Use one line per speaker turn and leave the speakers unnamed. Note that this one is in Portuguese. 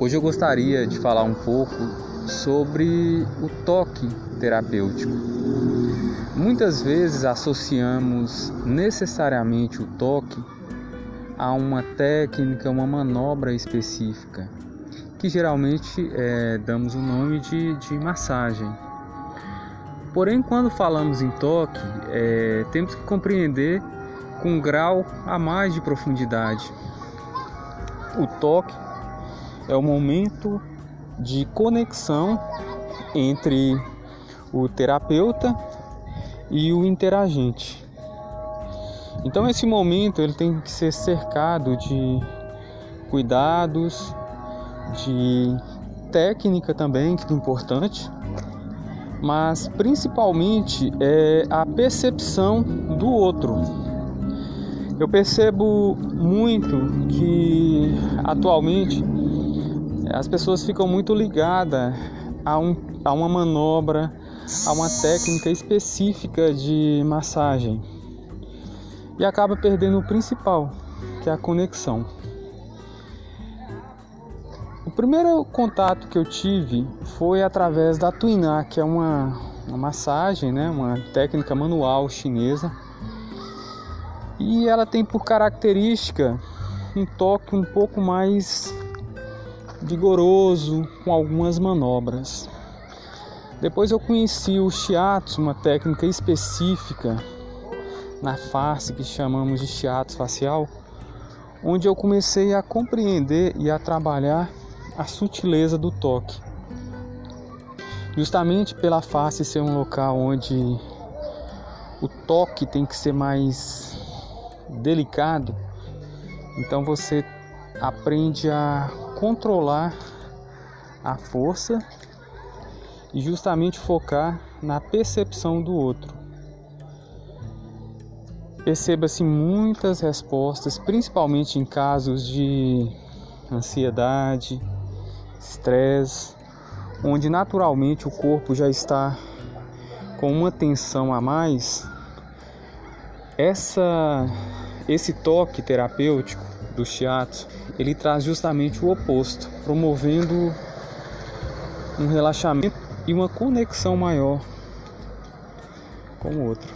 Hoje eu gostaria de falar um pouco sobre o toque terapêutico. Muitas vezes associamos necessariamente o toque a uma técnica, uma manobra específica, que geralmente é, damos o nome de, de massagem. Porém, quando falamos em toque, é, temos que compreender com um grau a mais de profundidade. O toque é o momento de conexão entre o terapeuta e o interagente. Então esse momento ele tem que ser cercado de cuidados, de técnica também, que é importante, mas principalmente é a percepção do outro. Eu percebo muito que atualmente as pessoas ficam muito ligadas a, um, a uma manobra, a uma técnica específica de massagem e acaba perdendo o principal, que é a conexão. O primeiro contato que eu tive foi através da Tuiná, que é uma, uma massagem, né, uma técnica manual chinesa. E ela tem por característica um toque um pouco mais vigoroso com algumas manobras. Depois eu conheci o shiatsu, uma técnica específica na face que chamamos de shiatsu facial, onde eu comecei a compreender e a trabalhar a sutileza do toque. Justamente pela face ser um local onde o toque tem que ser mais delicado, então você aprende a controlar a força e justamente focar na percepção do outro. Perceba-se muitas respostas, principalmente em casos de ansiedade, estresse, onde naturalmente o corpo já está com uma tensão a mais. Essa esse toque terapêutico do shiatsu, ele traz justamente o oposto, promovendo um relaxamento e uma conexão maior com o outro.